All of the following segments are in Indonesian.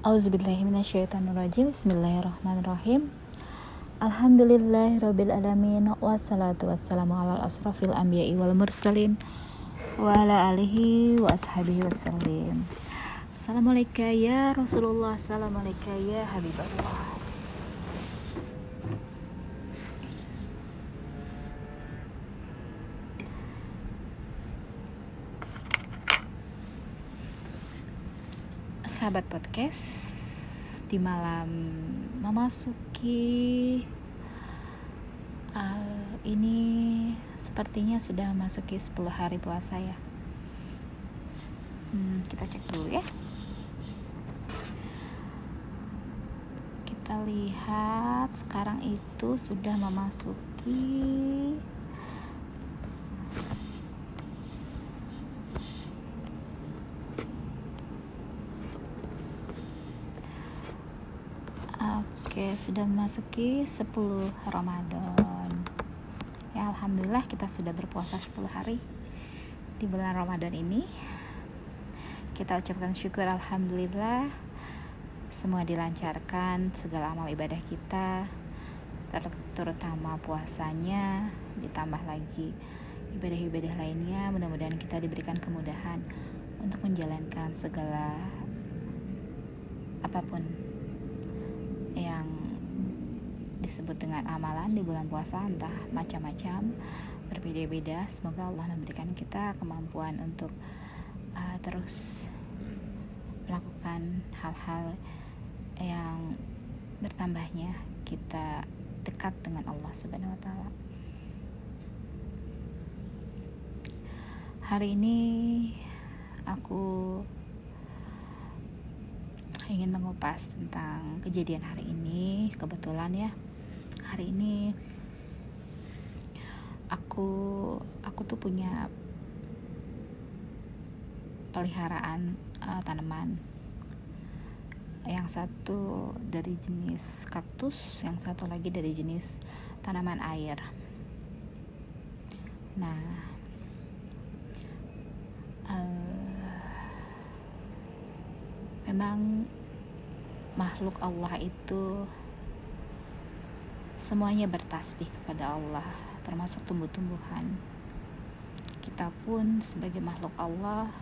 Auzubillahiminasyaitonirrajim Bismillahirrahmanirrahim. Alhamdulillahirrabbilalamin Wassalatu wassalamu ala asrafil anbiya'i wal mursalin Wa ala alihi wa ashabihi wassalim Assalamualaikum ya Rasulullah. Assalamualaikum ya Habibullah sahabat podcast di malam memasuki uh, ini sepertinya sudah memasuki 10 hari puasa ya. Hmm, kita cek dulu ya. Kita lihat sekarang itu sudah memasuki Oke, sudah memasuki 10 Ramadan. Ya, alhamdulillah kita sudah berpuasa 10 hari di bulan Ramadan ini. Kita ucapkan syukur alhamdulillah semua dilancarkan segala amal ibadah kita ter terutama puasanya ditambah lagi ibadah-ibadah lainnya mudah-mudahan kita diberikan kemudahan untuk menjalankan segala apa pun yang disebut dengan amalan di bulan puasa entah macam-macam berbeda-beda semoga Allah memberikan kita kemampuan untuk uh, terus melakukan hal-hal yang bertambahnya kita dekat dengan Allah Subhanahu wa taala. Hari ini aku ingin mengupas tentang kejadian hari ini. Kebetulan ya hari ini aku aku tuh punya peliharaan uh, tanaman. Yang satu dari jenis kaktus yang satu lagi dari jenis tanaman air. Nah uh, memang makhluk Allah itu semuanya bertasbih kepada Allah termasuk tumbuh-tumbuhan. Kita pun sebagai makhluk Allah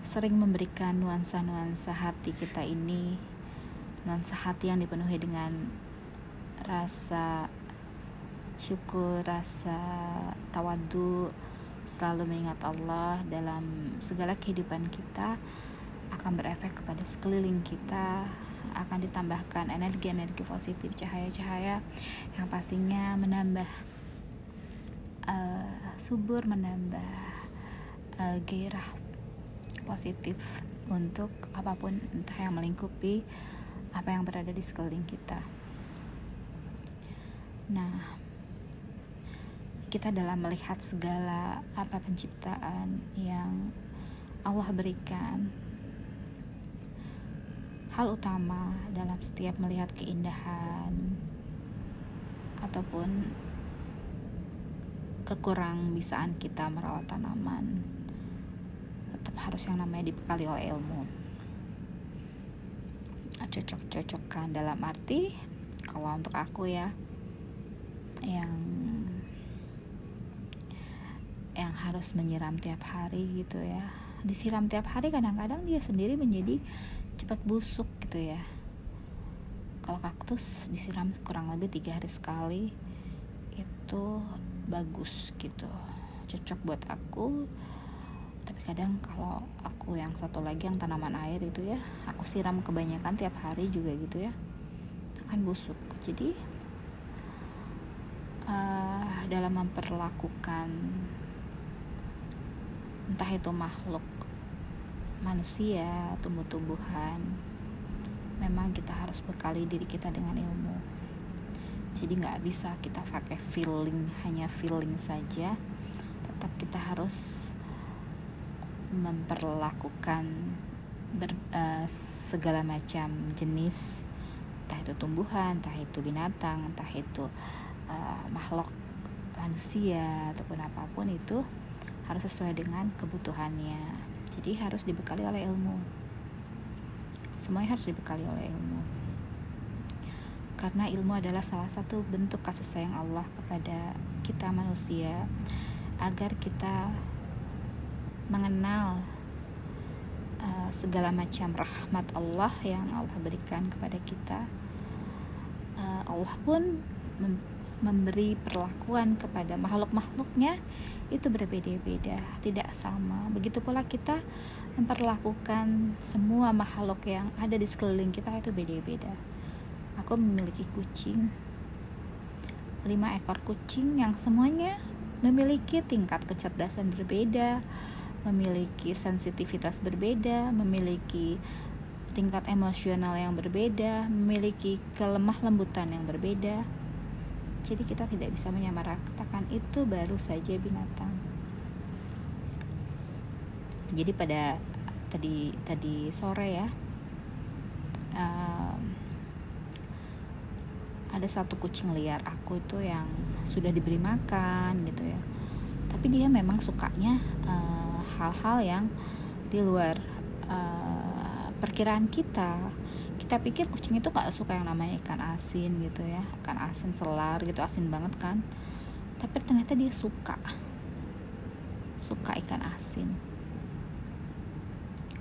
sering memberikan nuansa-nuansa hati kita ini nuansa hati yang dipenuhi dengan rasa syukur, rasa tawadu selalu mengingat Allah dalam segala kehidupan kita akan berefek kepada sekeliling kita akan ditambahkan energi-energi positif cahaya-cahaya yang pastinya menambah uh, subur menambah uh, gairah positif untuk apa pun entah yang melingkupi apa yang berada di sekeliling kita. Nah kita dalam melihat segala apa penciptaan yang Allah berikan hal utama dalam setiap melihat keindahan ataupun kekurang bisaan kita merawat tanaman tetap harus yang namanya dibekali oleh ilmu. Cocok-cocokkan dalam arti kalau untuk aku ya yang yang harus menyiram tiap hari gitu ya. Disiram tiap hari kadang-kadang dia sendiri menjadi cepat busuk gitu ya. Kalau kaktus disiram kurang lebih tiga hari sekali itu bagus gitu. Cocok buat aku. Tapi kadang kalau aku yang satu lagi yang tanaman air itu ya aku siram kebanyakan tiap hari juga gitu ya. Akan busuk. Jadi uh, dalam memperlakukan entah itu makhluk manusia, tumbuh-tumbuhan, memang kita harus bekali diri kita dengan ilmu. Jadi nggak bisa kita pakai feeling, hanya feeling saja. Tetap kita harus memperlakukan ber, uh, segala macam jenis, entah itu tumbuhan, entah itu binatang, entah itu uh, makhluk manusia ataupun apa pun itu harus sesuai dengan kebutuhannya jadi harus dibekali oleh ilmu. Semuanya harus dibekali oleh ilmu. Karena ilmu adalah salah satu bentuk kasih sayang Allah kepada kita manusia agar kita mengenal uh, segala macam rahmat Allah yang Allah berikan kepada kita. Uh, Allah pun memberi perlakuan kepada makhluk-makhluknya itu berbeda-beda, tidak sama. Begitu pula kita memperlakukan semua makhluk yang ada di sekeliling kita itu beda-beda aku memiliki kucing lima ekor kucing yang semuanya memiliki tingkat kecerdasan berbeda memiliki sensitivitas berbeda memiliki tingkat emosional yang berbeda memiliki kelemah lembutan yang berbeda jadi kita tidak bisa menyamaratakan itu baru saja binatang. Jadi pada tadi tadi sore ya um, ada satu kucing liar aku itu yang sudah diberi makan gitu ya. Tapi dia memang sukanya eh, hal-hal uh, yang di luar uh, perkiraan kita kita pikir kucing itu gak suka yang namanya ikan asin gitu ya. Ikan asin selar gitu asin banget kan. Tapi ternyata dia suka. Suka ikan asin.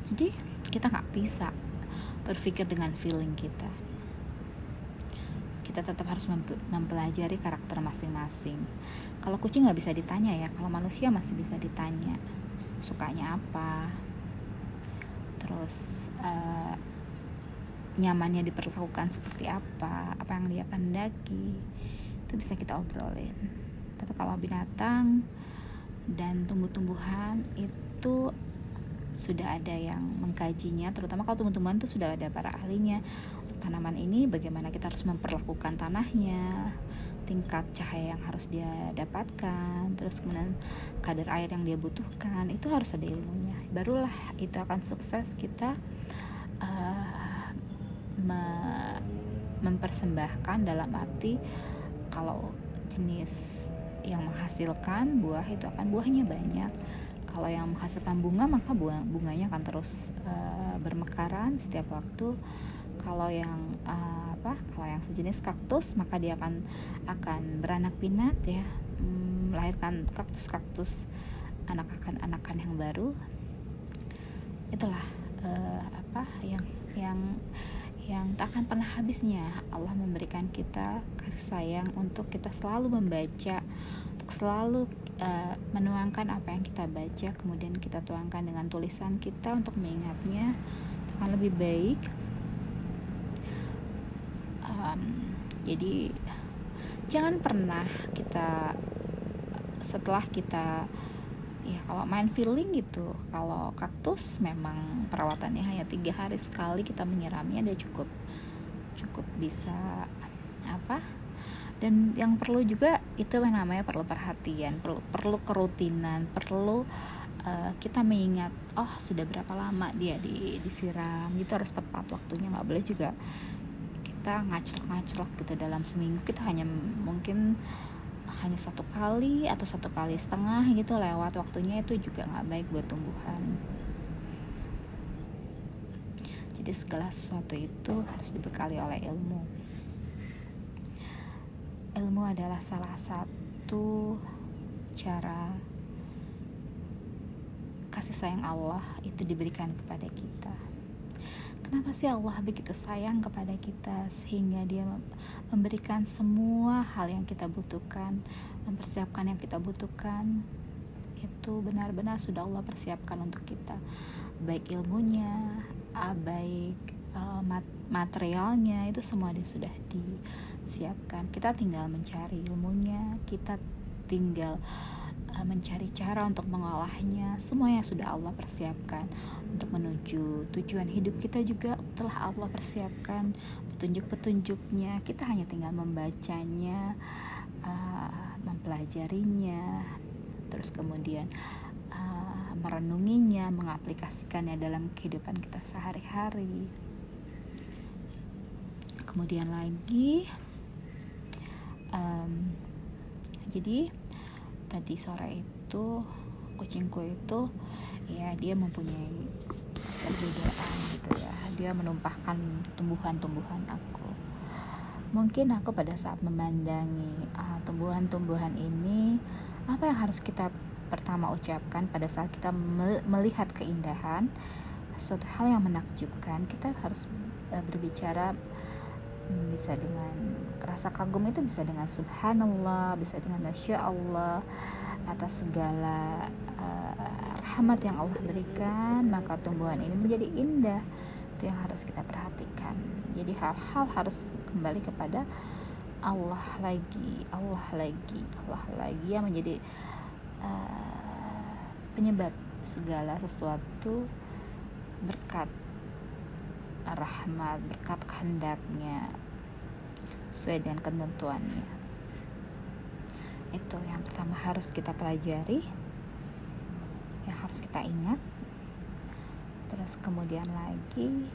Jadi kita nggak bisa berpikir dengan feeling kita. Kita tetap harus mempelajari karakter masing-masing. Kalau kucing nggak bisa ditanya ya kalau manusia masih bisa ditanya sukanya apa. Terus uh, nyamannya diperlakukan seperti apa apa yang dia kendaki itu bisa kita obrolin. Tapi kalau binatang dan tumbuh-tumbuhan itu sudah ada yang mengkajinya terutama kalau tumbuh-tumbuhan itu sudah ada para ahlinya. Tanaman ini bagaimana kita harus memperlakukan tanahnya tingkat cahaya yang harus dia dapatkan terus kemudian kadar air yang dia butuhkan itu harus ada ilmunya. Barulah itu akan sukses kita uh, me mempersembahkan dalam arti kalau jenis yang menghasilkan buah itu akan buahnya banyak. Kalau yang menghasilkan bunga maka buah bunganya akan terus uh, bermekaran setiap waktu. Kalau yang uh, apa kalau yang sejenis kaktus maka dia akan akan beranak pinak ya. Hmm, melahirkan kaktus-kaktus anak-anak-anakan yang baru. Itulah uh, apa yang yang yang tak akan pernah habisnya. Allah memberikan kita kasih sayang untuk kita selalu membaca untuk selalu uh, menuangkan apa yang kita baca kemudian kita tuangkan dengan tulisan kita untuk mengingatnya. Akan lebih baik. Um, jadi jangan pernah kita setelah kita ya kalau main feeling gitu kalau kaktus memang perawatannya hanya tiga hari sekali kita menyiramnya dia cukup cukup bisa apa? Dan yang perlu juga itu yang namanya perlu perhatian perlu perlu kerutinan perlu uh, kita mengingat oh sudah berapa lama dia di, disiram gitu harus tepat waktunya. Nggak boleh juga kita ngacrok-ngacrok gitu dalam seminggu. Kita hanya mungkin hanya satu kali atau satu kali setengah gitu lewat waktunya itu juga nggak baik buat tumbuhan. Jadi segala sesuatu itu harus dibekali oleh ilmu. Ilmu adalah salah satu cara kasih sayang Allah itu diberikan kepada kita Kenapa sih Allah begitu sayang kepada kita sehingga dia memberikan semua hal yang kita butuhkan, mempersiapkan yang kita butuhkan itu benar-benar sudah Allah persiapkan untuk kita, baik ilmunya, baik uh, materialnya itu semua dia sudah disiapkan. Kita tinggal mencari ilmunya, kita tinggal mencari cara untuk mengolahnya. Semuanya sudah Allah persiapkan untuk menuju tujuan hidup kita juga telah Allah persiapkan. Petunjuk-petunjuknya kita hanya tinggal membacanya uh, mempelajarinya terus kemudian uh, merenunginya mengaplikasikannya dalam kehidupan kita sehari-hari. Kemudian lagi um, jadi tadi sore itu kucingku itu ya dia mempunyai perbedaan gitu ya. Dia menumpahkan tumbuhan-tumbuhan aku. Mungkin aku pada saat memandangi uh, tumbuhan-tumbuhan ini apa yang harus kita pertama ucapkan pada saat kita melihat keindahan suatu hal yang menakjubkan kita harus uh, berbicara bisa dengan rasa kagum itu bisa dengan subhanallah bisa dengan masya Allah atas segala uh, rahmat yang Allah berikan maka tumbuhan ini menjadi indah. Itu yang harus kita perhatikan. Jadi hal-hal harus kembali kepada Allah lagi Allah lagi Allah lagi yang menjadi uh, penyebab segala sesuatu berkat rahmat berkat kehendaknya sesuai dengan ketentuannya. Itu yang pertama harus kita pelajari yang harus kita ingat. Terus kemudian lagi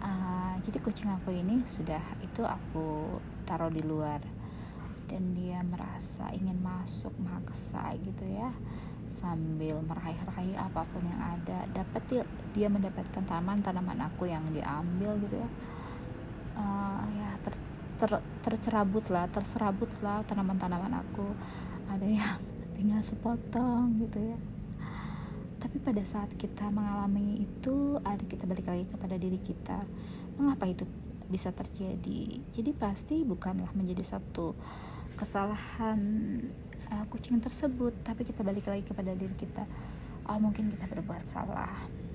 uh, jadi kucing aku ini sudah itu aku taruh di luar. Dan dia merasa ingin masuk maksa gitu ya sambil meraih-raih apa pun yang ada dapat dia mendapatkan taman tanaman aku yang diambil gitu ya. Uh, ya ter, ter, tercerabut lah terserabut lah tanaman-tanaman aku. Ada yang tinggal sepotong gitu ya. Tapi pada saat kita mengalami itu ada kita balik lagi kepada diri kita. Mengapa itu bisa terjadi? Jadi pasti bukanlah menjadi satu kesalahan uh, kucing tersebut tapi kita balik lagi kepada diri kita. Oh mungkin kita berbuat salah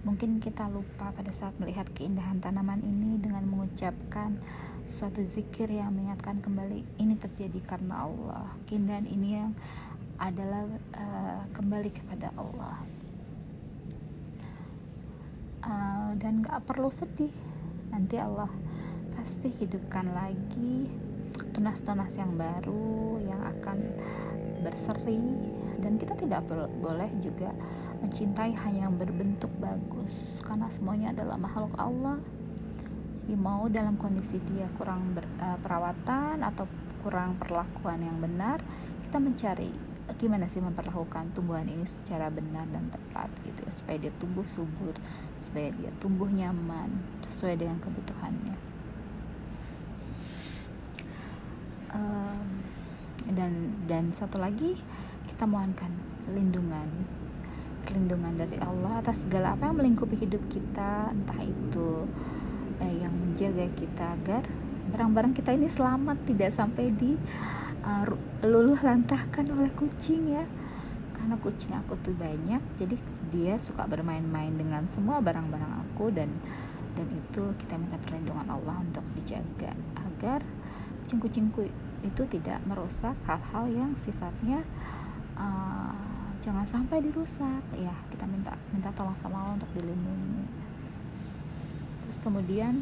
mungkin kita lupa pada saat melihat keindahan tanaman ini dengan mengucapkan suatu zikir yang mengingatkan kembali ini terjadi karena Allah. Keindahan ini yang adalah uh, kembali kepada Allah. Uh, dan gak perlu sedih. Nanti Allah pasti hidupkan lagi tunas-tunas yang baru yang akan berseri. Dan kita tidak boleh juga mencintai hanya yang berbentuk bagus. Karena semuanya adalah makhluk Allah. Jadi mau dalam kondisi dia kurang ber, uh, perawatan atau kurang perlakuan yang benar kita mencari gimana sih memperlakukan tumbuhan ini secara benar dan tepat gitu ya, supaya dia tumbuh subur supaya dia tumbuh nyaman sesuai dengan kebutuhannya. Um, dan dan satu lagi kita mohonkan lindungan perlindungan dari Allah atas segala apa yang melingkupi hidup kita entah itu eh, yang menjaga kita agar barang-barang kita ini selamat tidak sampai di uh, luluh lantahkan oleh kucing ya. Karena kucing aku tuh banyak jadi dia suka bermain-main dengan semua barang-barang aku dan dan itu kita minta perlindungan Allah untuk dijaga agar kucing-kucingku itu tidak merusak hal-hal yang sifatnya uh, jangan sampai dirusak. Ya kita minta minta tolong sama Allah untuk dilindungi. Terus kemudian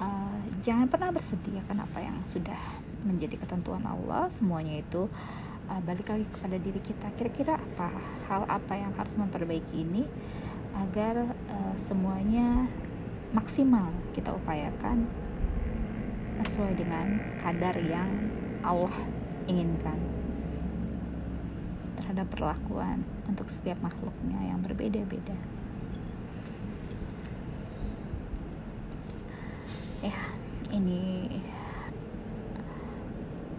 uh, jangan pernah bersedih akan apa yang sudah menjadi ketentuan Allah. Semuanya itu uh, balik lagi kepada diri kita. Kira-kira apa? Hal apa yang harus memperbaiki ini agar uh, semuanya maksimal kita upayakan sesuai dengan kadar yang Allah inginkan terhadap perlakuan untuk setiap makhluknya yang berbeda-beda. ya ini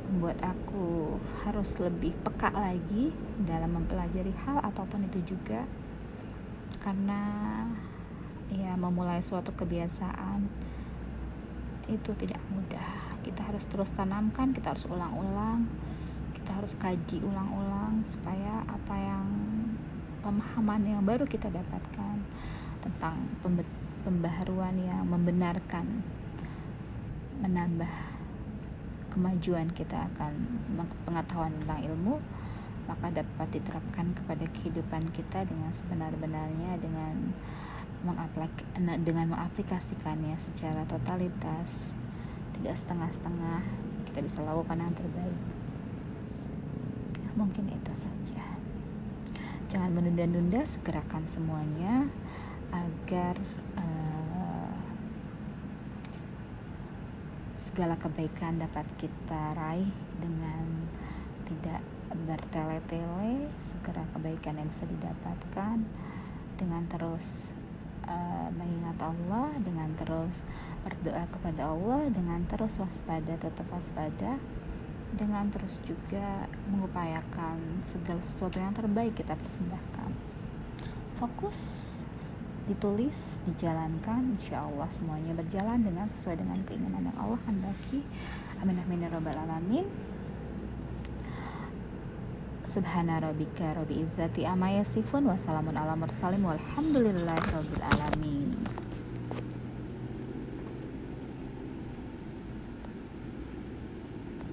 membuat aku harus lebih peka lagi dalam mempelajari hal apa pun itu juga. Karena ya memulai suatu kebiasaan itu tidak mudah. Kita harus terus tanamkan kita harus ulang-ulang kita harus kaji ulang-ulang supaya apa yang pemahaman yang baru kita dapatkan tentang pembaharuan yang membenarkan menambah kemajuan kita akan pengetahuan tentang ilmu maka dapat diterapkan kepada kehidupan kita dengan sebenar-benarnya dengan mengaplik dengan mengaplikasikannya secara totalitas. Tidak setengah-setengah kita bisa lakukan yang terbaik mungkin itu saja. Jangan menunda-nunda segerakan semuanya agar segala kebaikan dapat kita raih dengan tidak bertele-tele. Segera kebaikan yang bisa didapatkan dengan terus uh, mengingat Allah dengan terus berdoa kepada Allah dengan terus waspada tetap waspada dengan terus juga mengupayakan segala sesuatu yang terbaik kita persembahkan. Fokus ditulis dijalankan insya Allah semuanya berjalan dengan sesuai dengan keinginan yang Allah hendaki amin amin ya rabbal alamin. Subhana rabbika rabbi izzati amma yasifun wa salamun ala mursalin walhamdulillahi rabbil alamin